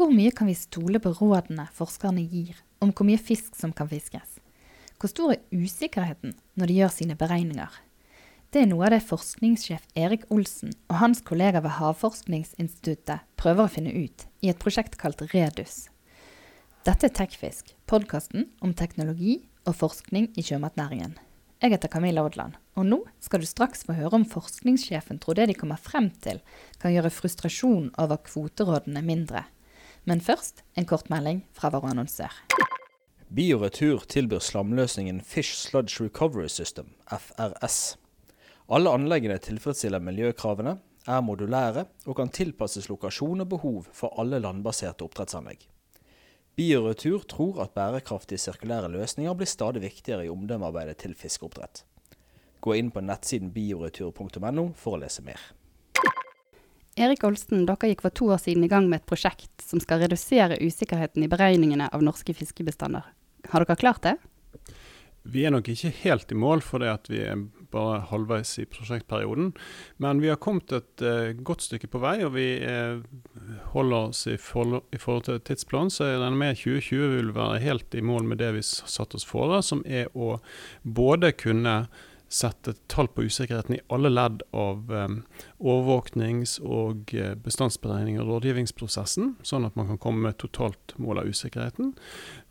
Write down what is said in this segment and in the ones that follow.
Hvor mye kan vi stole på rådene forskerne gir om hvor mye fisk som kan fiskes? Hvor stor er usikkerheten når de gjør sine beregninger? Det er noe av det forskningssjef Erik Olsen og hans kollegaer ved Havforskningsinstituttet prøver å finne ut i et prosjekt kalt Redus. Dette er Tekfisk, podkasten om teknologi og forskning i sjømatnæringen. Jeg heter Camilla Odland, og nå skal du straks få høre om forskningssjefen tror det de kommer frem til kan gjøre frustrasjon over kvoterådene mindre. Men først en kort melding fra vår annonsør. Bioretur tilbyr slamløsningen Fish Sludge Recovery System, FRS. Alle anleggene tilfredsstiller miljøkravene, er modulære og kan tilpasses lokasjon og behov for alle landbaserte oppdrettsanlegg. Bioretur tror at bærekraftige sirkulære løsninger blir stadig viktigere i omdømmearbeidet til fiskeoppdrett. Gå inn på nettsiden bioretur.no for å lese mer. Erik Olsen, dere gikk for to år siden i gang med et prosjekt som skal redusere usikkerheten i beregningene av norske fiskebestander. Har dere klart det? Vi er nok ikke helt i mål, for det at vi er bare halvveis i prosjektperioden. Men vi har kommet et uh, godt stykke på vei, og vi uh, holder oss i, for, i, forhold til tidsplanen. Så jeg regner med 2020 vil være helt i mål med det vi satte oss for, som er å både kunne sette tall på usikkerheten i alle ledd av um, overvåknings- og uh, bestandsberegning og rådgivningsprosessen, sånn at man kan komme med totalt mål av usikkerheten.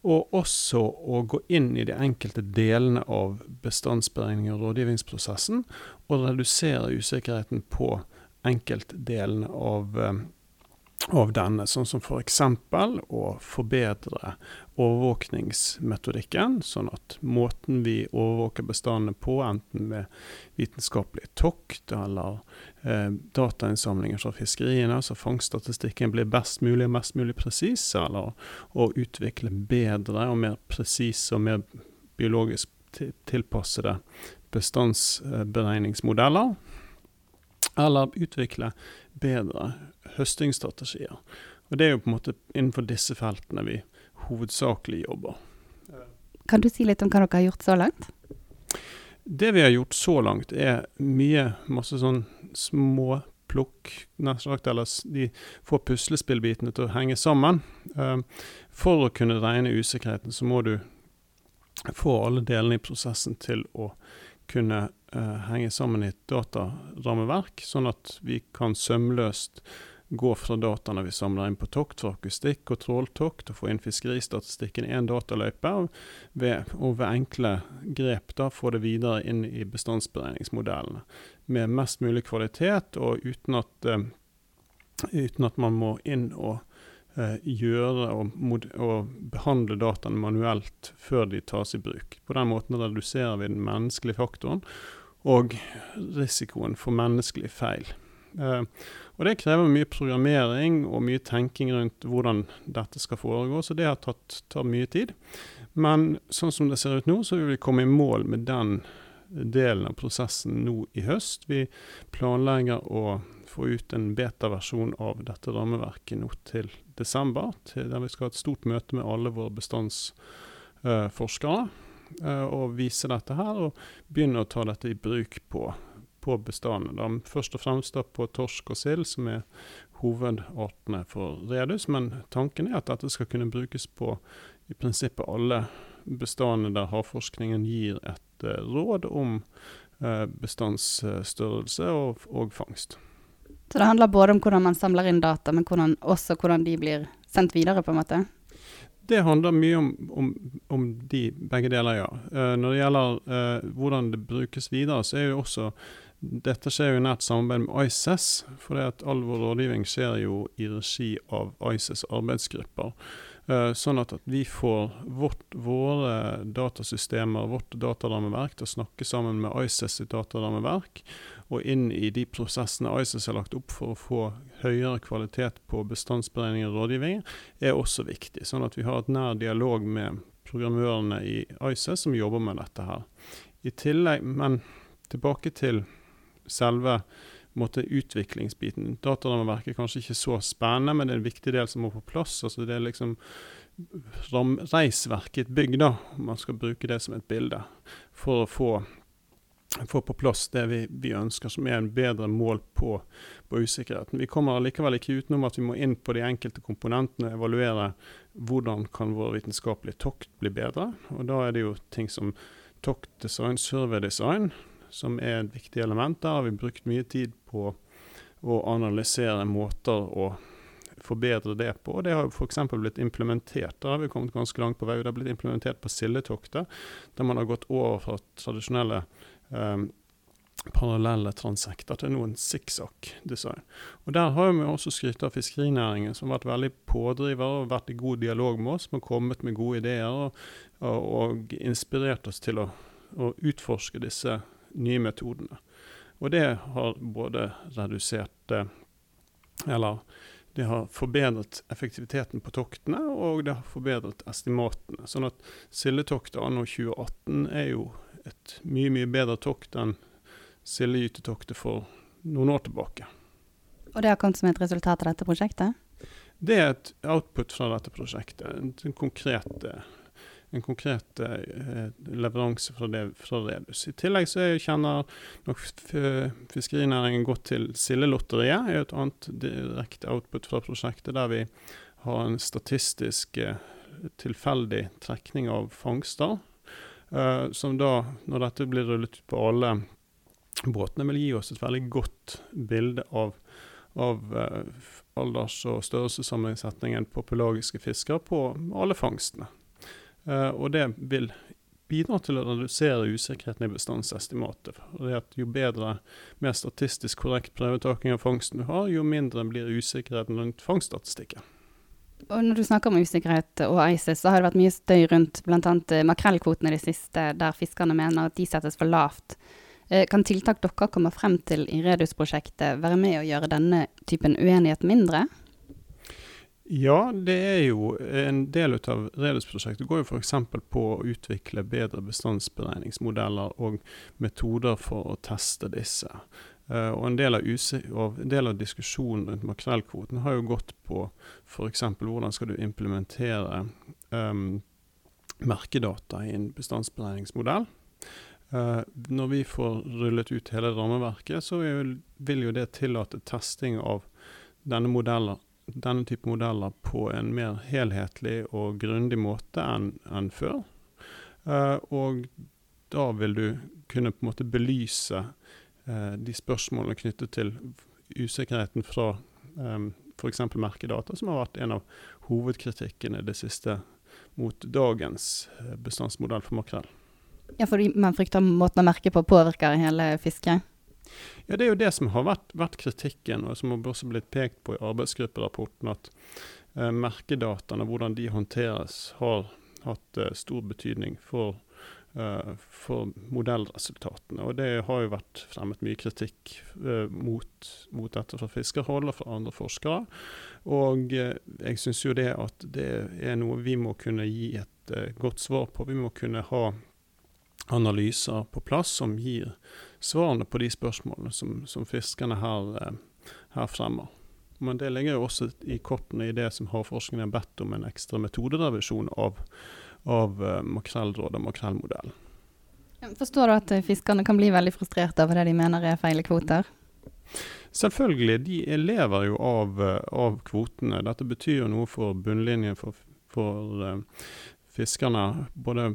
Og også å gå inn i de enkelte delene av bestandsberegning og rådgivningsprosessen, og redusere usikkerheten på enkeltdelene av um, av denne, sånn som f.eks. Å forbedre overvåkningsmetodikken, sånn at måten vi overvåker bestandene på, enten med vitenskapelig tokt eller eh, datainnsamlinger fra fiskeriene, så fangststatistikken blir best mulig og mest mulig presis, eller å utvikle bedre og mer presise og mer biologisk tilpassede bestandsberegningsmodeller. Eller utvikle bedre høstingsstrategier. Og Det er jo på en måte innenfor disse feltene vi hovedsakelig jobber. Kan du si litt om hva dere har gjort så langt? Det vi har gjort så langt, er mye masse sånn småplukk, sagt, eller de får puslespillbitene til å henge sammen. Ehm, for å kunne regne usikkerheten, så må du få alle delene i prosessen til å kunne uh, henge sammen i et datarammeverk, sånn at vi kan sømløst gå fra dataene vi samler inn på tokt, for akustikk og tråltokt, og få inn fiskeristatistikken i én dataløype, og ved, og ved, enkle grep da få det videre inn i bestandsberegningsmodellene. Med mest mulig kvalitet, og uten at, uh, uten at man må inn og gjøre og, og, behandle dataene manuelt før de tas i bruk. På den måten reduserer vi den menneskelige faktoren og risikoen for menneskelig feil. Uh, og Det krever mye programmering og mye tenking rundt hvordan dette skal foregå, så det har tatt, tatt mye tid. Men sånn som det ser ut nå, så vil vi komme i mål med den delen av prosessen nå i høst. Vi planlegger å få ut en beta-versjon av dette rammeverket nå til desember, til der vi skal ha et stort møte med alle våre bestandsforskere. Uh, og vise dette her, og begynne å ta dette i bruk på på bestandene. Først og fremst på torsk og sild, som er hovedartene for redus. Men tanken er at dette skal kunne brukes på i prinsippet alle bestandene der havforskningen gir et uh, råd om uh, bestandsstørrelse og, og, fangst. Så det handler både om hvordan man samler inn data, men hvordan, også hvordan de blir sendt videre, på en måte? Det handler mye om, om, om de begge deler, ja. Uh, når det gjelder hvordan det brukes videre, så er jo også dette skjer jo i nært samarbeid med ICES, for det at all vår rådgivning skjer jo i regi av ICES arbeidsgrupper. Uh, sånn at, at, vi får vårt, våre datasystemer, vårt datarammeverk, til å snakke sammen med ICES sitt datarammeverk, og inn i de prosessene ICES har lagt opp for å få høyere kvalitet på bestandsberegning og rådgivning, er også viktig. Sånn at vi har et nær dialog med programmørene i ICES som jobber med dette her. I tillegg, men tilbake til selve måte, utviklingsbiten. Datarammeverket er kanskje ikke så spennende, men det er en viktig del som må på plass. altså Det er liksom reisverket i et bygg, da, om man skal bruke det som et bilde, for å få få på plass det vi, vi, ønsker, som er en bedre mål på, på, usikkerheten. Vi kommer likevel ikke utenom at vi må inn på de enkelte komponentene og evaluere hvordan kan vår vitenskapelige tokt bli bedre. Og Da er det jo ting som toktdesign, surveydesign, som er et viktig element. Der har vi brukt mye tid på å analysere måter å forbedre det på. Og det har f.eks. blitt implementert. Da har vi kommet ganske langt på vei. Det har blitt implementert på sildetokter, der man har gått over fra tradisjonelle um, parallelle transekter til noen sikksakk-design. Og Der har vi også skrytt av fiskerinæringen, som har vært veldig pådriver og vært i god dialog med oss, som har kommet med gode ideer og, og, og inspirert oss til å, å, utforske disse nye metodene. Og det har både redusert eh, Eller det har forbedret effektiviteten på toktene, og det har forbedret estimatene. Sånn at sildetoktet anno 2018 er jo et mye, mye bedre tokt enn sildegytetoktet for noen år tilbake. Og det har kommet som et resultat av dette prosjektet? Det er et output fra dette prosjektet. En, konkret, en konkret eh, leveranse fra, det, fra, Redus. I tillegg så jeg kjenner nok fiskerinæringen godt til Sildelotteriet. er et annet direkte output fra prosjektet, der vi har en statistisk eh, tilfeldig trekning av fangster. Uh, som da, når dette blir rullet ut på alle båtene, vil gi oss et veldig godt bilde av, av uh, alders- og størrelsessammensetningen på pelagiske fiskere på alle fangstene. Uh, og det vil bidra til å redusere usikkerheten i bestandsestimatet. Det at Jo bedre, mer statistisk korrekt prøvetaking av fangsten du har, jo mindre blir usikkerheten rundt fangststatistikken. Og når du snakker om usikkerhet og ISIS, så har det vært mye støy rundt bl.a. Eh, makrellkvotene i det siste, der fiskerne mener at de settes for lavt. Eh, kan tiltak dere kommer frem til i Redus-prosjektet være med å gjøre denne typen uenighet mindre? Ja, det er jo en del av Redus-prosjektet går jo f.eks. på å utvikle bedre bestandsberegningsmodeller og metoder for å teste disse. Uh, og en del, av en del av diskusjonen rundt makrellkvoten har jo gått på f.eks. hvordan skal du implementere um, merkedata i en bestandsberegningsmodell. Uh, når vi får rullet ut hele rammeverket, så vil, jo det tillate testing av denne, modeller, denne, type modeller på en mer helhetlig og grundig måte enn en før. Uh, og da vil du kunne på en måte belyse de spørsmålene knyttet til usikkerheten fra um, f.eks. merkedata, som har vært en av hovedkritikkene det siste mot dagens eh, bestandsmodell for makrell. Ja, fordi man frykter måten å merke på påvirker hele fisket? Ja, det er jo det som har vært, vært kritikken, og som har også blitt pekt på i arbeidsgrupperapporten, at eh, merkedataene, hvordan de håndteres, har hatt eh, stor betydning for for modellresultatene. Og det har jo vært fremmet mye kritikk uh, mot, mot, dette fra fiskerhold og fra andre forskere. Og uh, jeg syns jo det at det er noe vi må kunne gi et godt svar på. Vi må kunne ha analyser på plass som gir svarene på de spørsmålene som, som fiskerne her, her fremmer. Men det ligger jo også i kortene i det som Havforskningen har bedt om en ekstra metoderevisjon av av makrellrådet og makrellmodellen. Forstår du at fiskerne kan bli veldig frustrerte over det de mener er feil kvoter? Selvfølgelig. De lever jo av, eh, av kvotene. Dette betyr jo noe for bunnlinjen for, for fiskerne. Både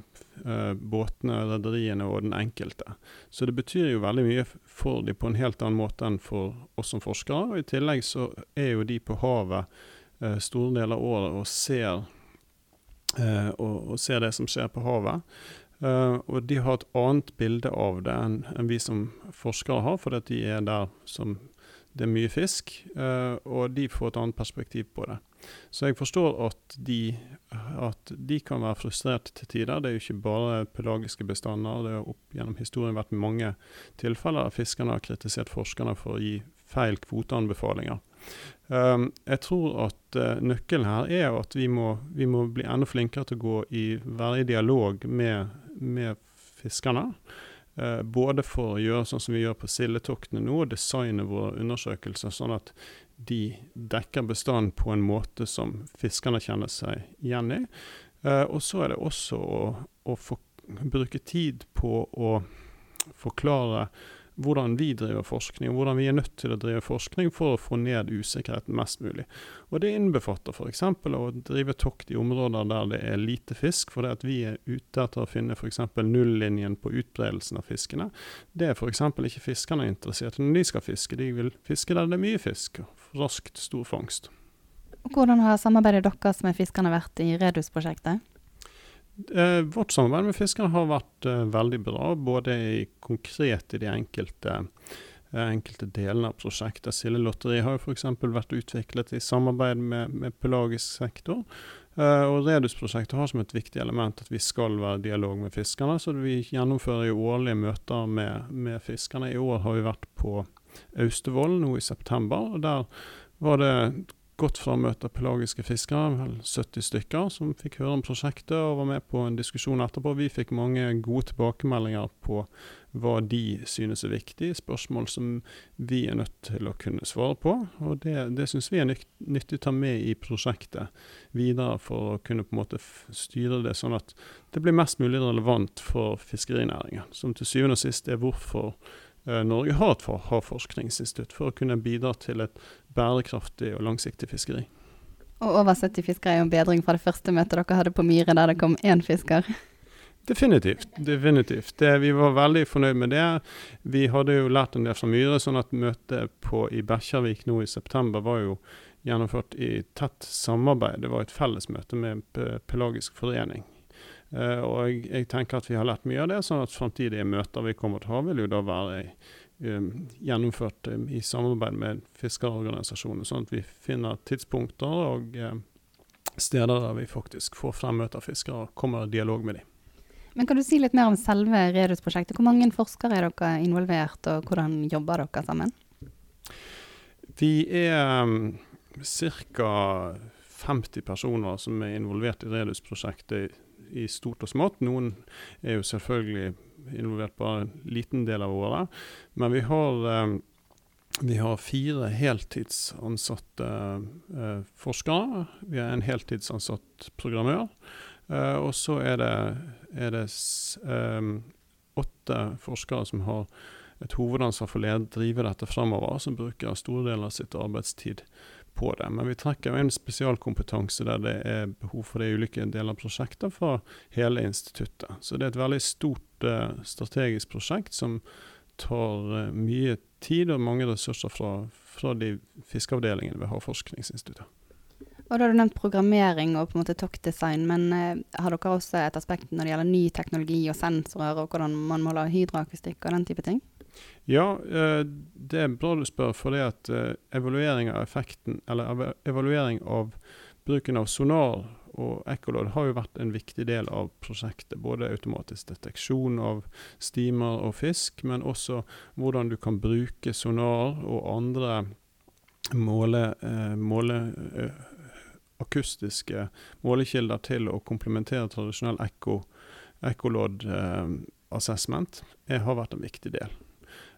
båtene, rederiene og den enkelte. Så det betyr jo veldig mye for dem på en helt annen måte enn for oss som forskere. Og I tillegg så er jo de på havet store deler av året og ser og, og, ser det som skjer på havet. Uh, og de har et annet bilde av det enn en vi som forskere har, fordi de er der som det er mye fisk, uh, og de får et annet perspektiv på det. Så jeg forstår at de, at de kan være frustrert til tider. Det er jo ikke bare pelagiske bestander. Det har opp gjennom historien vært mange tilfeller der fiskerne har kritisert forskerne for å gi feil kvoteanbefalinger. Um, jeg tror at uh, nøkkelen her er at vi må, vi må, bli enda flinkere til å gå i, være i dialog med, med fiskerne. Uh, både for å gjøre sånn som vi gjør på sildetoktene nå, og designe våre undersøkelser sånn at de dekker bestanden på en måte som fiskerne kjenner seg igjen i. Uh, og så er det også å, å få, bruke tid på å forklare hvordan vi driver forskning, og hvordan vi er nødt til å drive forskning for å få ned usikkerheten mest mulig. Og Det innbefatter f.eks. å drive tokt i områder der det er lite fisk, fordi at vi er ute etter å finne f.eks. nullinjen på utbredelsen av fiskene. Det er f.eks. ikke fiskerne interessert i når de skal fiske, de vil fiske der det er mye fisk, raskt stor fangst. Hvordan har samarbeidet deres med fiskerne vært i Redus-prosjektet? Eh, vårt samarbeid med fiskerne har vært eh, veldig bra, både konkret i de enkelte, eh, enkelte delene av prosjektet. Sildelotteriet har f.eks. vært utviklet i samarbeid med, med pelagisk sektor. Og Redus-prosjektet har som et viktig element at vi skal være i dialog med fiskerne. Så vi gjennomfører jo årlige møter med, med fiskerne. I år har vi vært på Austevoll nå i september. og Der var det godt møte pelagiske fiskere, vel 70 stykker, som fikk høre om prosjektet og var med på en diskusjon etterpå. Vi fikk mange gode tilbakemeldinger på hva de synes er viktig, spørsmål som vi er nødt til å kunne svare på. Og det, det syns vi er nyttig å ta med i prosjektet videre for å kunne på en måte styre det sånn at det blir mest mulig relevant for fiskerinæringen, som til syvende og sist er hvorfor Eh, Norge har et havforskningsinstitutt for å kunne bidra til et bærekraftig og langsiktig fiskeri. Og over 70 fiskere er jo en bedring fra det første møtet dere hadde på Myre, der det kom én fisker. Definitivt. definitivt. Det, vi var veldig fornøyd med det. Vi hadde jo lært en del fra Myre, sånn at møtet på, i Bekkjarvik nå i september var jo gjennomført i tett samarbeid. Det var et fellesmøte med Pelagisk forening Uh, og jeg, jeg, tenker at vi har lært mye av det, sånn at framtidige møter vi kommer til å ha, vil jo da være um, gjennomført um, i samarbeid med fiskerorganisasjoner, sånn at vi finner tidspunkter og um, steder der vi faktisk får fremmøte av fiskere og kommer i dialog med dem. Men Kan du si litt mer om selve Redus-prosjektet? Hvor mange forskere er dere involvert, og hvordan jobber dere sammen? Vi er ca. 50 personer som er involvert i Redus-prosjektet i stort og smått. Noen er jo selvfølgelig involvert bare en liten del av året. Men vi har, eh, vi har fire heltidsansatte eh, forskere. Vi har en heltidsansatt programmør. Eh, og så er det, er det åtte forskere som har et hovedansvar for å drive dette framover, som bruker store deler av sitt arbeidstid på det. Men vi trekker inn spesialkompetanse der det er behov for de ulike deler av prosjektet fra hele instituttet. Så det er et veldig stort uh, strategisk prosjekt som tar uh, mye tid og mange ressurser fra, fra de fiskeavdelingene ved Havforskningsinstituttet. Og da har du nevnt programmering og på en måte talkdesign, men uh, har dere også et aspekt når det gjelder ny teknologi og sensorer, og hvordan man måler hydroakustikk og den type ting? Ja, eh, det er bra du spør. For det at eh, evaluering av effekten, eller evaluering av bruken av sonar og ekkolodd har jo vært en viktig del av prosjektet. Både automatisk deteksjon av stimer og fisk, men også hvordan du kan bruke sonar og andre måle, eh, måle akustiske målekilder til å komplementere tradisjonell ekko, ekkolodd eh, assessment, har vært en viktig del.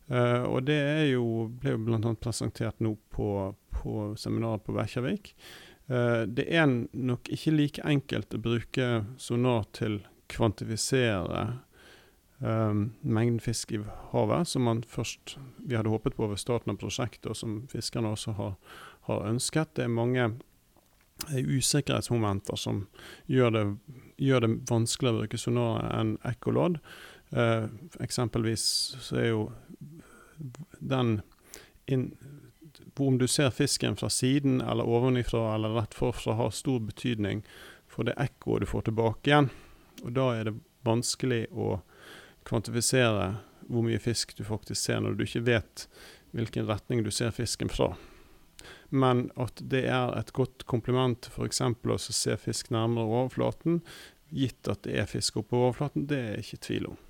Uh, og det er jo, ble jo bl.a. presentert nå på, på seminaret på Bekkjarvik. Uh, det er nok ikke like enkelt å bruke sonar til kvantifisere um, mengden fisk i havet, som man først vi hadde håpet på ved starten av prosjektet, og som fiskerne også har, har ønsket. Det er mange usikkerhetsmomenter som gjør det, gjør det vanskeligere å bruke sonar enn ekkolodd. Uh, eksempelvis så er jo den in, Om du ser fisken fra siden eller ovenifra eller rett forfra, har stor betydning for det ekkoet du får tilbake igjen. Og da er det vanskelig å kvantifisere hvor mye fisk du faktisk ser, når du ikke vet hvilken retning du ser fisken fra. Men at det er et godt kompliment f.eks. å se fisk nærmere overflaten, gitt at det er fisk oppe på overflaten, det er ikke tvil om.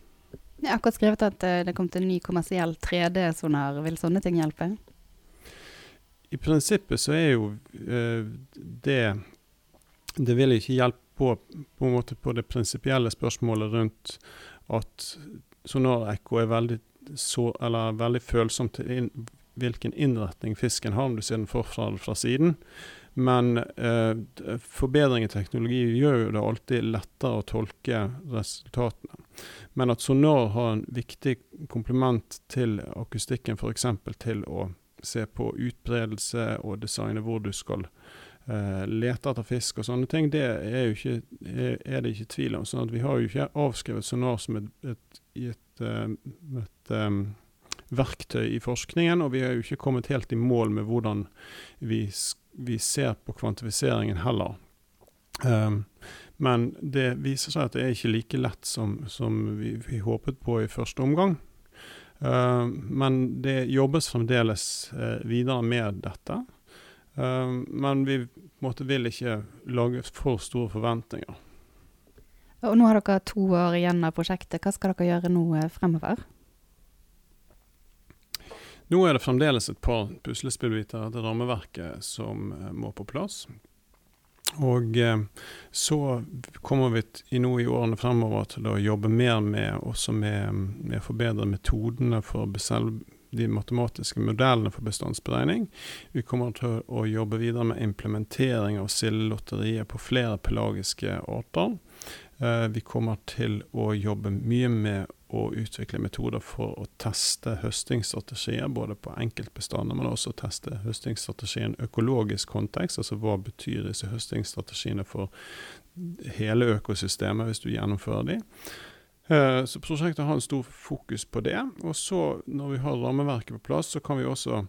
Jeg har akkurat skrevet at uh, det kom til en ny kommersiell 3D-sonar. Vil sånne ting hjelpe? I prinsippet så er jo uh, det Det vil ikke hjelpe på, på, en måte på det prinsipielle spørsmålet rundt at sonarekko er veldig, så, veldig følsomt til inn, hvilken innretning fisken har, om du ser den forfra eller fra siden. Men eh, forbedring i teknologi gjør jo det alltid lettere å tolke resultatene. Men at sonar har en viktig komplement til akustikken, f.eks. til å se på utbredelse og designe hvor du skal eh, lete etter fisk og sånne ting, det er, ikke, er, det ikke tvil om. sånn at vi har jo ikke avskrevet sonar som et, et, et, et, et um, verktøy i forskningen, og vi har jo ikke kommet helt i mål med hvordan vi, vi ser på kvantifiseringen heller. Um, men det viser seg at det er ikke like lett som, som vi, vi, håpet på i første omgang. Uh, men det jobbes fremdeles uh, videre med dette. Uh, men vi måte, vil ikke lage for store forventninger. Og Nå har dere to år igjen av prosjektet. Hva skal dere gjøre nå fremover? Nå er det fremdeles et par puslespillbiter til rammeverket som må på plass. Og eh, så kommer vi i nå i årene fremover til å jobbe mer med, også med, med å forbedre metodene for de matematiske modellene for bestandsberegning. Vi kommer til å jobbe videre med implementering av sildelotteriet på flere pelagiske arter. Eh, vi kommer til å jobbe mye med å utvikle metoder for å teste høstingsstrategier, både på enkeltbestander, men også teste høstingsstrategien økologisk kontekst. Altså hva betyr disse høstingsstrategiene for hele økosystemet hvis du gjennomfører de. Eh, så prosjektet har en stor fokus på det. Og så, når vi har rammeverket på plass, så kan vi også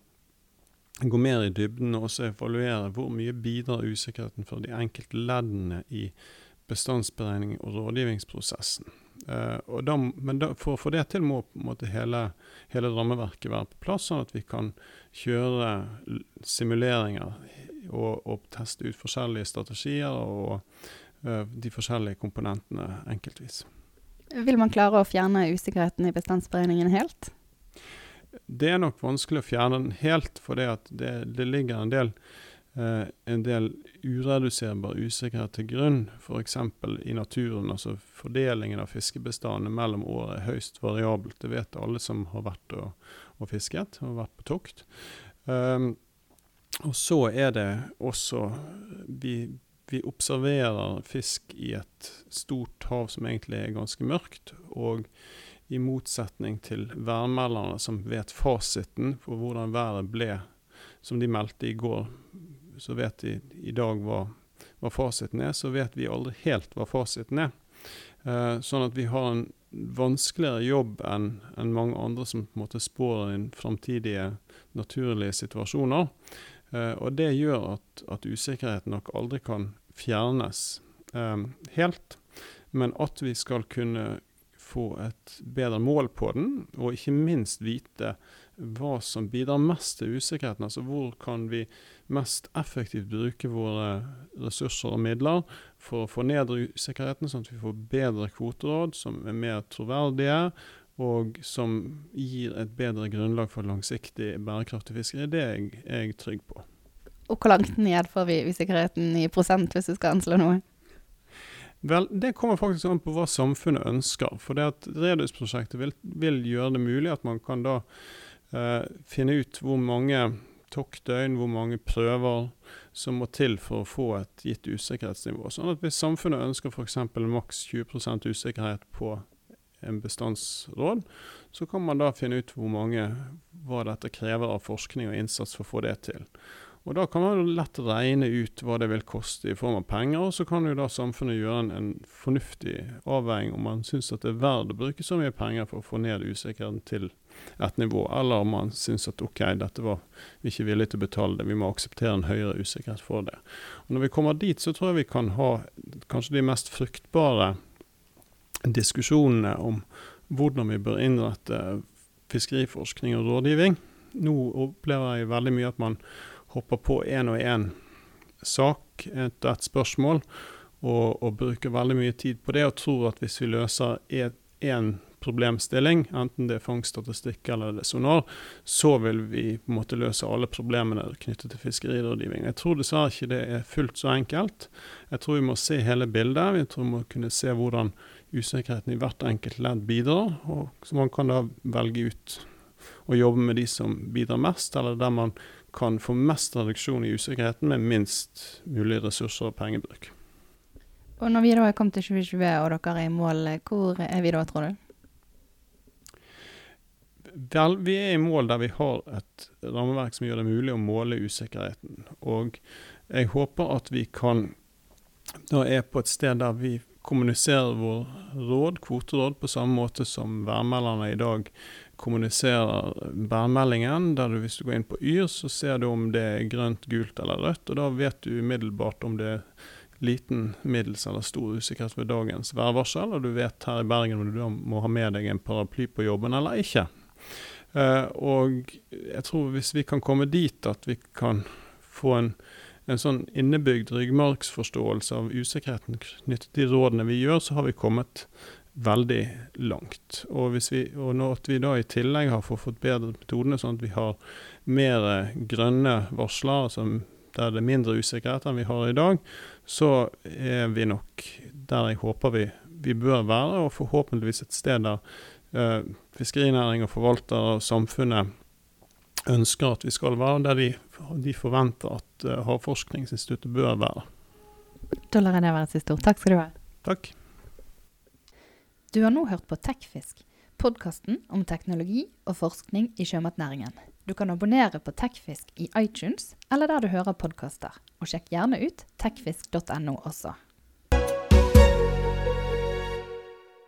gå mer i dybden og også evaluere hvor mye bidrar usikkerheten for de enkelte leddene i bestandsberegning og rådgivningsprosessen. Uh, da, men da, for å få det til må hele, hele, rammeverket være på plass, sånn at vi kan kjøre simuleringer og, og teste ut forskjellige strategier og uh, de forskjellige komponentene enkeltvis. Vil man klare å fjerne usikkerheten i bestandsberegningen helt? Det er nok vanskelig å fjerne den helt, for det, det, det ligger en del en del ureduserbar usikkerhet til grunn, f.eks. i naturen. altså Fordelingen av fiskebestandene mellom år er høyst variabelt. Det vet alle som har vært og, og fisket og vært på tokt. Um, og så er det også vi, vi observerer fisk i et stort hav som egentlig er ganske mørkt. og i motsetning til værmelderne som vet fasiten for hvordan været ble, som de meldte i går så vet de i dag hva, hva, fasiten er, så vet vi aldri helt hva fasiten er. Uh, sånn at vi har en vanskeligere jobb enn en mange andre som på en måte spår inn framtidige naturlige situasjoner. Uh, og det gjør at, at, usikkerheten nok aldri kan fjernes um, helt, men at vi skal kunne få et bedre mål på den, og ikke minst vite hva som bidrar mest til usikkerheten. Altså hvor kan vi mest effektivt bruke våre ressurser og midler for å få ned usikkerheten, sånn at vi får bedre kvoteråd som er mer troverdige, og som gir et bedre grunnlag for langsiktig bærekraftig fiskeri. Det er jeg, er jeg trygg på. Og hvor langt ned får vi usikkerheten i prosent, hvis du skal anslå noe? Vel, Det kommer faktisk an på hva samfunnet ønsker. For det at Redus-prosjektet vil, vil, gjøre det mulig at man kan da finne ut hvor mange toktdøgn, hvor mange prøver som må til for å få et gitt usikkerhetsnivå. Sånn at Hvis samfunnet ønsker f.eks. maks 20% usikkerhet på en bestandsråd, så kan man da finne ut hvor mange, hva dette krever av forskning og innsats for å få det til. Og Da kan man lett regne ut hva det vil koste i form av penger, og så kan jo da samfunnet gjøre en, en fornuftig avveining om man syns det er verdt å bruke så mye penger for å få ned usikkerheten til et nivå, eller om man syns at ok, dette var vi ikke villige til å betale det, vi må akseptere en høyere usikkerhet for det. Og Når vi kommer dit, så tror jeg vi kan ha kanskje de mest fruktbare diskusjonene om hvordan vi bør innrette fiskeriforskning og rådgivning. Nå opplever jeg veldig mye at man hopper på én og én sak etter et spørsmål, og, og, bruker veldig mye tid på det, og tror at hvis vi løser én problemstilling, enten det er fangststatistikk eller det er sonar, så vil vi på en måte løse alle problemene knyttet til fiskerirådgivning. Jeg tror dessverre ikke det er fullt så enkelt. Jeg tror vi må se hele bildet. Vi tror vi må kunne se hvordan usikkerheten i hvert enkelt ledd bidrar, og så man kan da velge ut å jobbe med de som bidrar mest, eller der man kan få mest reduksjon i usikkerheten med minst mulig ressurser og pengebruk. Og når vi da er kommet til 2020 og dere er i mål, hvor er vi da, tror du? Vel, vi er i mål der vi har et rammeverk som gjør det mulig å måle usikkerheten. Og jeg håper at vi kan da er på et sted der vi kommuniserer vår råd, kvoteråd, på samme måte som værmelderne i dag kommuniserer værmeldingen. Der du, hvis du går inn på Yr, så ser du om det er grønt, gult eller rødt. Og da vet du umiddelbart om det er liten, middels eller stor usikkerhet ved dagens værvarsel. Og du vet her i Bergen om du må ha med deg en paraply på jobben eller ikke. Uh, og jeg tror hvis vi kan komme dit at vi kan få en en sånn innebygd ryggmargsforståelse av usikkerheten knyttet til rådene vi gjør, så har vi kommet veldig langt. Og, vi, og når vi da i tillegg har fått bedre metodene, sånn at vi har mer grønne varsler, altså der det er mindre usikkerhet enn vi har i dag, så er vi nok der jeg håper vi, vi bør være, og forhåpentligvis et sted der uh, fiskerinæring og forvaltere og samfunnet ønsker at vi skal være, der de, de forventer at eh, Havforskningsinstituttet bør være. Da lar jeg det være siste ord. Takk skal du ha. Takk. Du har nå hørt på Tekfisk, podkasten om teknologi og forskning i sjømatnæringen. Du kan abonnere på Tekfisk i iTunes eller der du hører podkaster, og sjekk gjerne ut tekfisk.no også.